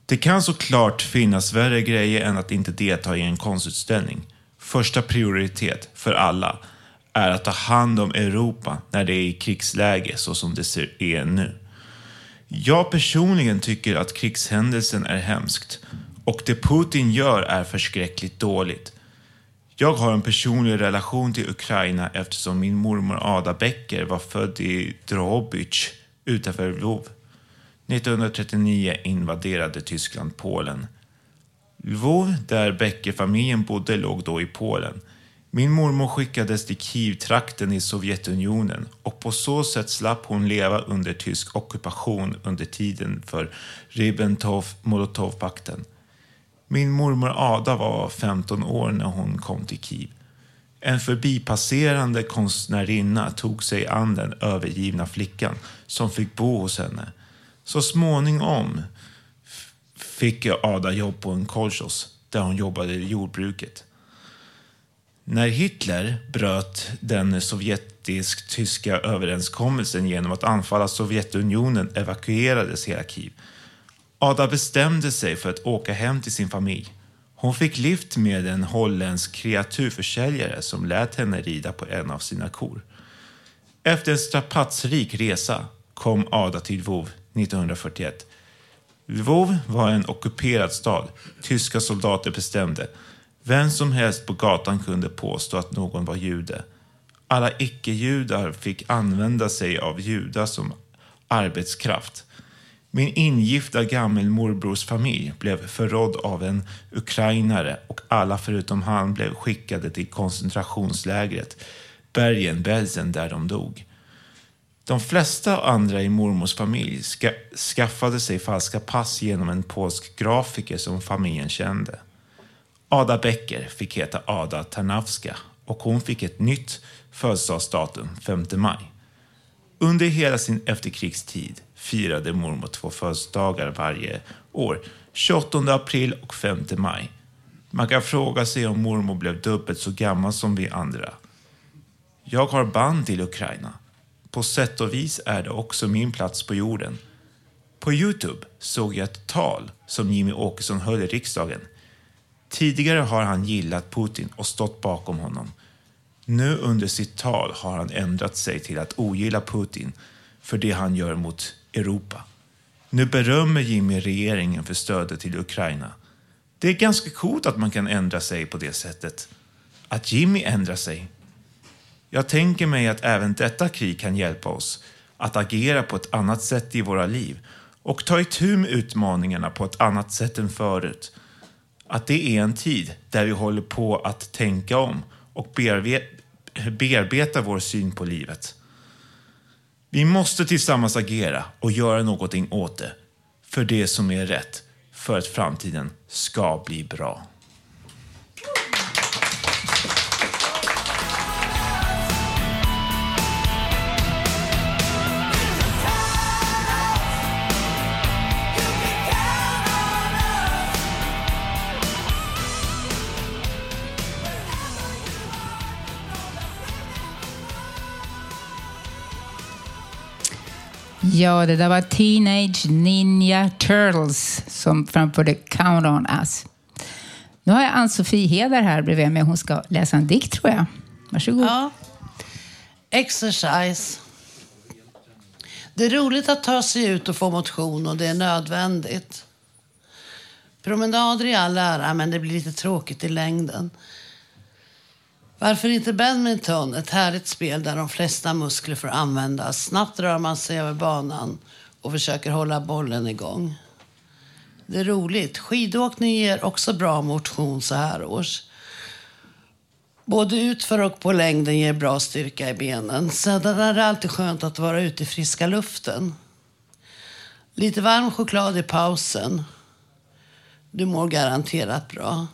Det kan såklart finnas värre grejer än att inte delta i en konstutställning. Första prioritet för alla är att ta hand om Europa när det är i krigsläge så som det ser är nu. Jag personligen tycker att krigshändelsen är hemskt och det Putin gör är förskräckligt dåligt. Jag har en personlig relation till Ukraina eftersom min mormor Ada Becker var född i Drohobych utanför Lvov. 1939 invaderade Tyskland Polen. Lvov, där Becker-familjen bodde, låg då i Polen. Min mormor skickades till Kiev-trakten i Sovjetunionen och på så sätt slapp hon leva under tysk ockupation under tiden för Ribbentrop-Molotov-pakten. Min mormor Ada var 15 år när hon kom till Kiev. En förbipasserande konstnärinna tog sig an den övergivna flickan som fick bo hos henne. Så småningom fick Ada jobb på en kolchos där hon jobbade i jordbruket. När Hitler bröt den sovjetisk-tyska överenskommelsen genom att anfalla Sovjetunionen evakuerades hela Kiev. Ada bestämde sig för att åka hem till sin familj. Hon fick lift med en holländsk kreaturförsäljare som lät henne rida på en av sina kor. Efter en strapatsrik resa kom Ada till Lvov 1941. Lvov var en ockuperad stad. Tyska soldater bestämde. Vem som helst på gatan kunde påstå att någon var jude. Alla icke-judar fick använda sig av judar som arbetskraft. Min ingifta gammelmorbrors familj blev förrådd av en ukrainare och alla förutom han blev skickade till koncentrationslägret Bergen-Belsen där de dog. De flesta andra i mormors familj ska, skaffade sig falska pass genom en polsk grafiker som familjen kände. Ada Becker fick heta Ada Tarnawska och hon fick ett nytt födelsedagsdatum, 5 maj. Under hela sin efterkrigstid firade mormor två födelsedagar varje år, 28 april och 5 maj. Man kan fråga sig om mormor blev dubbelt så gammal som vi andra. Jag har band till Ukraina. På sätt och vis är det också min plats på jorden. På Youtube såg jag ett tal som Jimmy Åkesson höll i riksdagen. Tidigare har han gillat Putin och stått bakom honom. Nu under sitt tal har han ändrat sig till att ogilla Putin för det han gör mot Europa. Nu berömmer Jimmy regeringen för stödet till Ukraina. Det är ganska coolt att man kan ändra sig på det sättet. Att Jimmy ändrar sig. Jag tänker mig att även detta krig kan hjälpa oss att agera på ett annat sätt i våra liv och ta itu med utmaningarna på ett annat sätt än förut. Att det är en tid där vi håller på att tänka om och bearbe- bearbeta vår syn på livet. Vi måste tillsammans agera och göra någonting åt det. För det som är rätt. För att framtiden ska bli bra. Ja, det där var Teenage Ninja Turtles som framförde Count on Us. Nu har jag Ann-Sofie Heder här bredvid mig. Hon ska läsa en dikt tror jag. Varsågod. Ja. Exercise. Det är roligt att ta sig ut och få motion och det är nödvändigt. Promenader i all ära, men det blir lite tråkigt i längden. Varför inte badminton? Ett härligt spel där de flesta muskler får användas. Snabbt rör man sig över banan och försöker hålla bollen igång. Det är roligt. Skidåkning ger också bra motion så här års. Både utför och på längden ger bra styrka i benen. Sedan är det alltid skönt att vara ute i friska luften. Lite varm choklad i pausen. Du mår garanterat bra.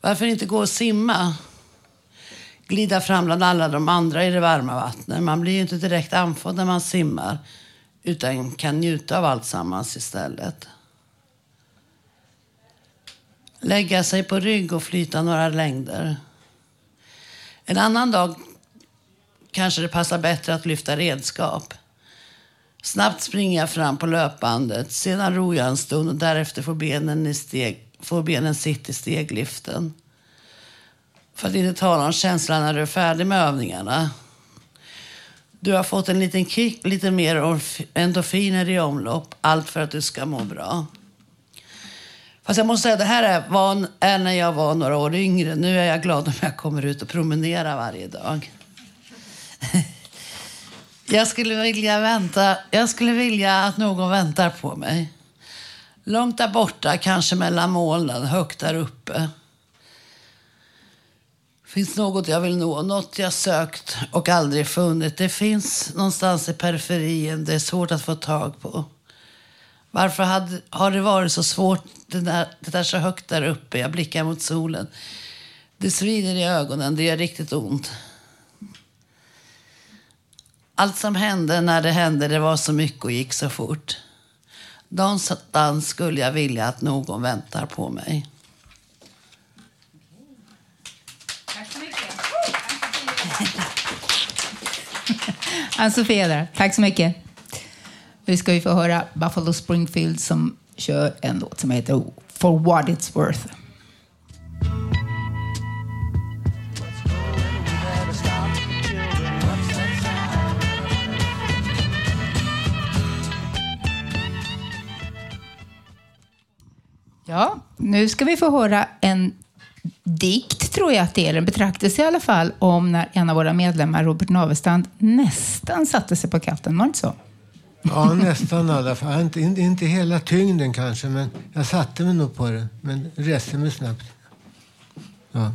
Varför inte gå och simma? Glida fram bland alla de andra i det varma vattnet. Man blir ju inte direkt andfådd när man simmar utan kan njuta av allt sammans istället. Lägga sig på rygg och flyta några längder. En annan dag kanske det passar bättre att lyfta redskap. Snabbt springer jag fram på löpbandet, sedan ror jag en stund och därefter får benen, i steg, får benen sitt i stegliften. För att inte tala om känslan när du är färdig med övningarna. Du har fått en liten kick, lite mer endorfiner i omlopp. Allt för att du ska må bra. Fast jag måste säga, det här är, är när jag var några år yngre. Nu är jag glad om jag kommer ut och promenerar varje dag. (laughs) Jag skulle vilja vänta. Jag skulle vilja att någon väntar på mig. Långt där borta, kanske mellan molnen, högt där uppe. Finns något jag vill nå, något jag sökt och aldrig funnit. Det finns någonstans i periferin, det är svårt att få tag på. Varför hade, har det varit så svårt, det där, det där så högt där uppe? Jag blickar mot solen. Det svider i ögonen, det gör riktigt ont. Allt som hände när det hände, det var så mycket och gick så fort. Någonstans skulle jag vilja att någon väntar på mig. Ann-Sofie där. Tack så mycket. Nu ska vi få höra Buffalo Springfield som kör en låt som heter For What It's Worth. Ja, nu ska vi få höra en dikt, tror jag att det är, en betraktelse i alla fall, om när en av våra medlemmar, Robert Navestand, nästan satte sig på katten. Var det inte så? Ja, nästan i alla fall. Inte, inte, hela tyngden kanske, men jag satte mig nog på det. Men reste mig snabbt. Ja.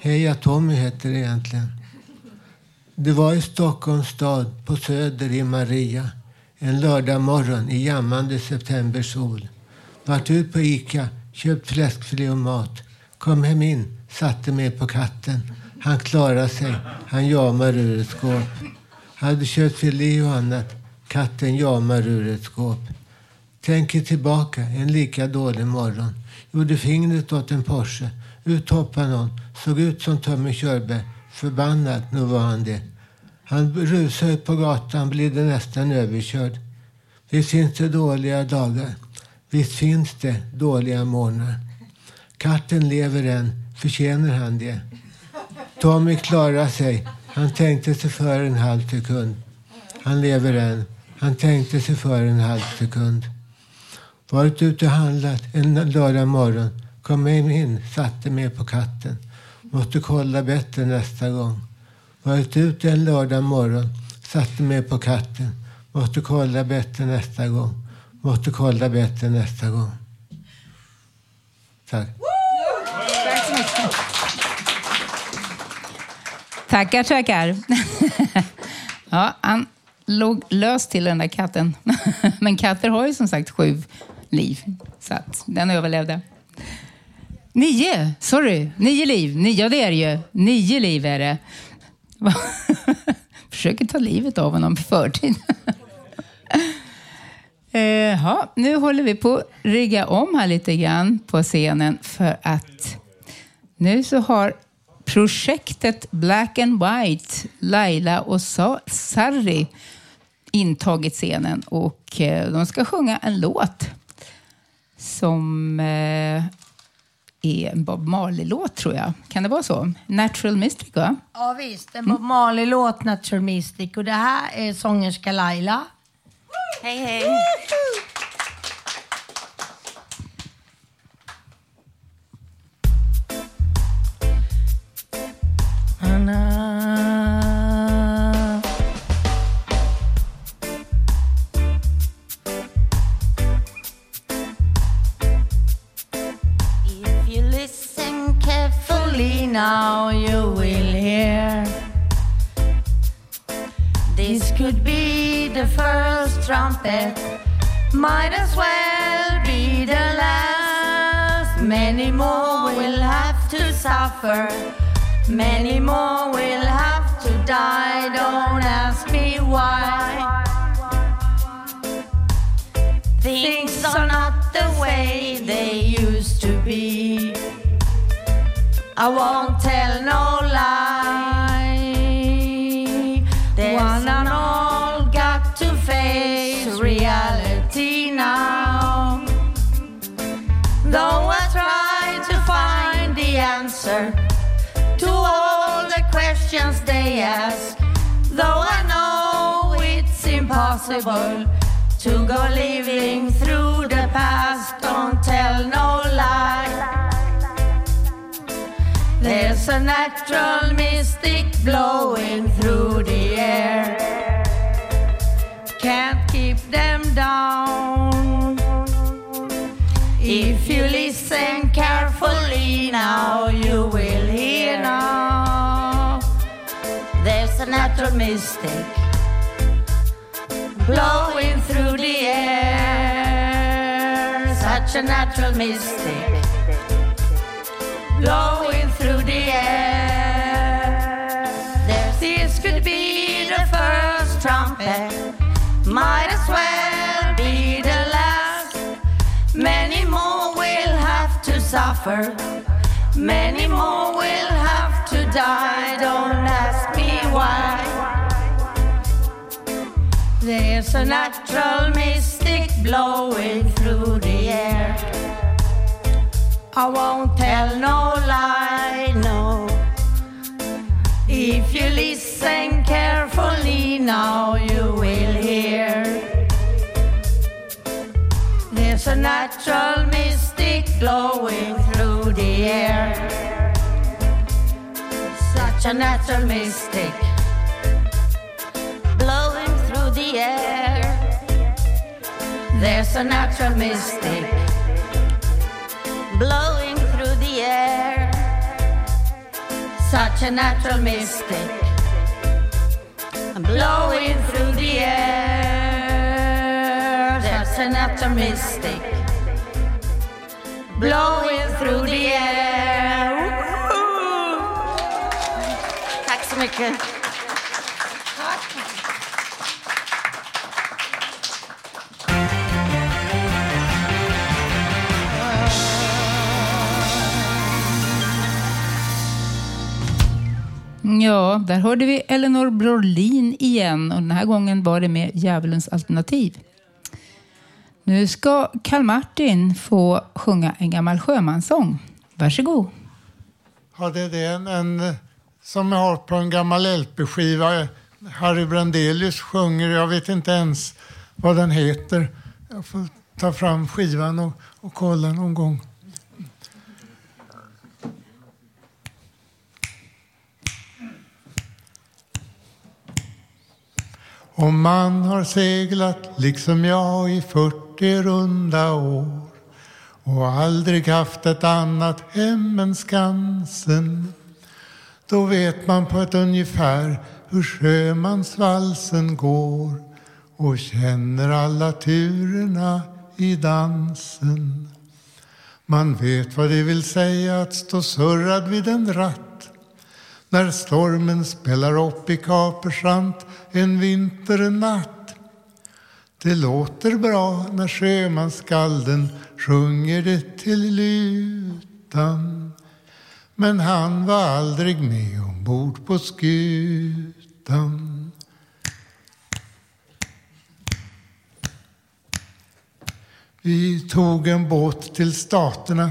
Heja Tommy heter det egentligen. Det var i Stockholms stad, på Söder i Maria. En lördag morgon i jammande septembersol. Vart ut på Ica, köpt fläskfilé och mat. Kom hem in, satte mig på katten. Han klarade sig, han jamar ur ett skåp. Hade kört filé och annat. Katten jamar ur ett skåp. Tänker tillbaka, en lika dålig morgon. Gjorde fingret åt en Porsche. Ut hoppade någon. Såg ut som Tommy Körberg. Förbannad, nu var han det. Han rusade ut på gatan, blev nästan överkörd. Visst finns det dåliga dagar. Visst finns det dåliga morgnar. Katten lever än. Förtjänar han det? Tommy klarar sig. Han tänkte sig för en halv sekund. Han lever än. Han tänkte sig för en halv sekund. Varit ute och handlat en lördag morgon. Kom in, satte mig på katten. Måste kolla bättre nästa gång. Varit ute en lördag morgon. Satte mig på katten. Måste kolla bättre nästa gång. Måste kolla bättre nästa gång. Tack. Tackar, tackar. (laughs) ja, han låg lös till den där katten. (laughs) Men katter har ju som sagt sju liv, så att den överlevde. Nio, sorry. Nio liv. Nio, det är det ju. Nio liv är det. (laughs) Försöker ta livet av honom i förtid. Eh, nu håller vi på att rigga om här lite grann på scenen för att nu så har projektet Black and White, Laila och Sarri intagit scenen och eh, de ska sjunga en låt som eh, är en Bob Marley-låt tror jag. Kan det vara så? Natural Mystic va? Ja visst, en Bob Marley-låt, Natural Mystic. Och det här är sångerska Laila. Hej, hej. Might as well be the last. Many more will have to suffer, many more will have to die. Don't ask me why. Things are not the way they used to be. I won't tell no answer to all the questions they ask, though I know it's impossible to go living through the past. Don't tell no lie. There's a natural mystic blowing through the air. Can't keep them down. If you listen now, you will hear now. There's a natural mystic blowing through the air. Such a natural mystic blowing through the air. There's, this could be the first trumpet, might as well be the last. Many more will have to suffer, many more will have to die. Don't ask me why. There's a natural mystic blowing through the air. I won't tell no lie, no. If you listen carefully now, you will hear. There's a natural mystic blowing through the air. Such a natural mystic blowing through the air. There's a natural mystic blowing through the air. Such a natural mystic blowing through the air. There's a natural mystic blowing through the air. Tack så mycket. Ja, där hörde vi Eleanor Brolin igen och den här gången var det med Djävulens alternativ. Nu ska Karl Martin få sjunga en gammal sjömanssång. Varsågod. Ja, det är. En, en, som jag har på en gammal LP-skiva. Harry Brandelius sjunger, jag vet inte ens vad den heter. Jag får ta fram skivan och, och kolla någon gång. Om man har seglat liksom jag i 40 runda år och aldrig haft ett annat hem än Skansen då vet man på ett ungefär hur sjömansvalsen går och känner alla turerna i dansen. Man vet vad det vill säga att stå surrad vid en ratt när stormen spelar upp i Kapersant en vinternatt. Det låter bra när sjömansskalden sjunger det till lutan men han var aldrig med ombord på skutan. Vi tog en båt till staterna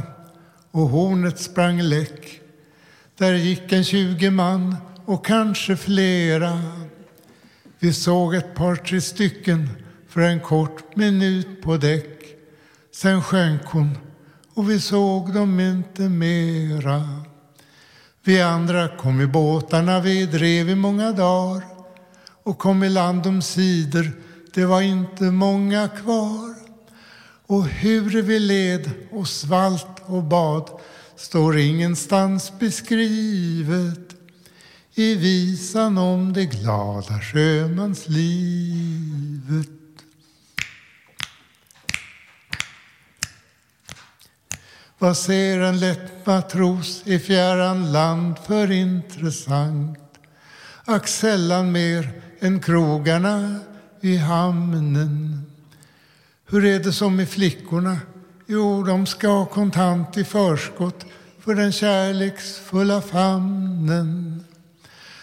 och hornet sprang läck. Där gick en tjugo man och kanske flera. Vi såg ett par, tre stycken för en kort minut på däck. Sen sjönk hon och vi såg dem inte mera. Vi andra kom i båtarna vi drev i många dagar och kom i land om sidor, det var inte många kvar. Och hur vi led och svalt och bad står ingenstans beskrivet i visan om det glada sjömanslivet. Vad ser en lätt matros i fjärran land för intressant? Ack sällan mer än krogarna i hamnen. Hur är det som med flickorna? Jo, de ska ha kontant i förskott för den kärleksfulla famnen.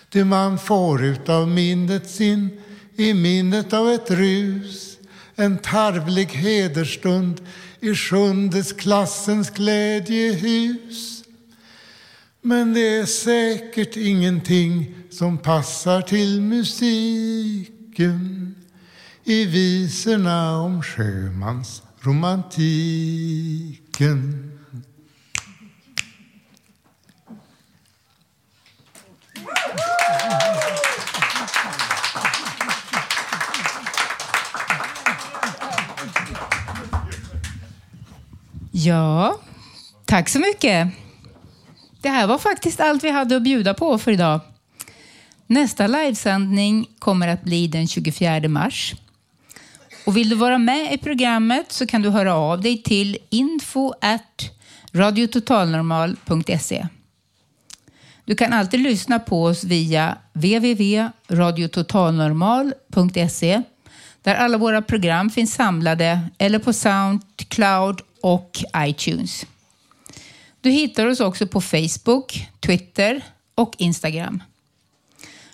Det man får utav minnet sin i minnet av ett rus en tarvlig hederstund i sjundes klassens glädjehus. Men det är säkert ingenting som passar till musiken i visorna om sjömansromantiken. Ja, tack så mycket. Det här var faktiskt allt vi hade att bjuda på för idag. Nästa livesändning kommer att bli den 24 mars. Och vill du vara med i programmet så kan du höra av dig till info at radiototalnormal.se. Du kan alltid lyssna på oss via www.radiototalnormal.se där alla våra program finns samlade eller på Soundcloud och iTunes. Du hittar oss också på Facebook, Twitter och Instagram.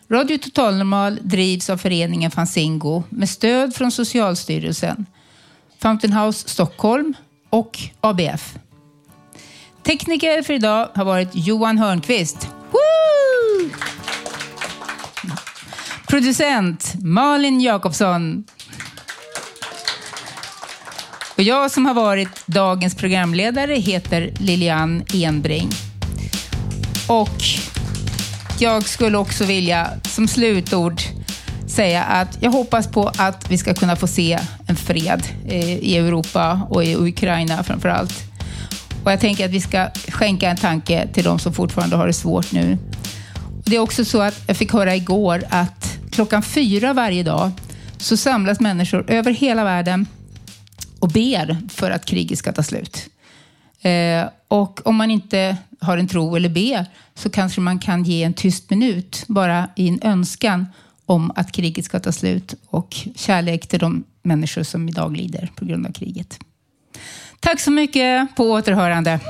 Radio Totalnormal drivs av föreningen Fanzingo med stöd från Socialstyrelsen, Fountain House Stockholm och ABF. Tekniker för idag har varit Johan Hörnqvist. Woo! Producent Malin Jakobsson. Och jag som har varit dagens programledare heter Lilian Enbring. Och jag skulle också vilja som slutord säga att jag hoppas på att vi ska kunna få se en fred eh, i Europa och i Ukraina framför allt. Och jag tänker att vi ska skänka en tanke till de som fortfarande har det svårt nu. Det är också så att jag fick höra igår att klockan fyra varje dag så samlas människor över hela världen och ber för att kriget ska ta slut. Eh, och om man inte har en tro eller ber så kanske man kan ge en tyst minut bara i en önskan om att kriget ska ta slut och kärlek till de människor som idag lider på grund av kriget. Tack så mycket. På återhörande.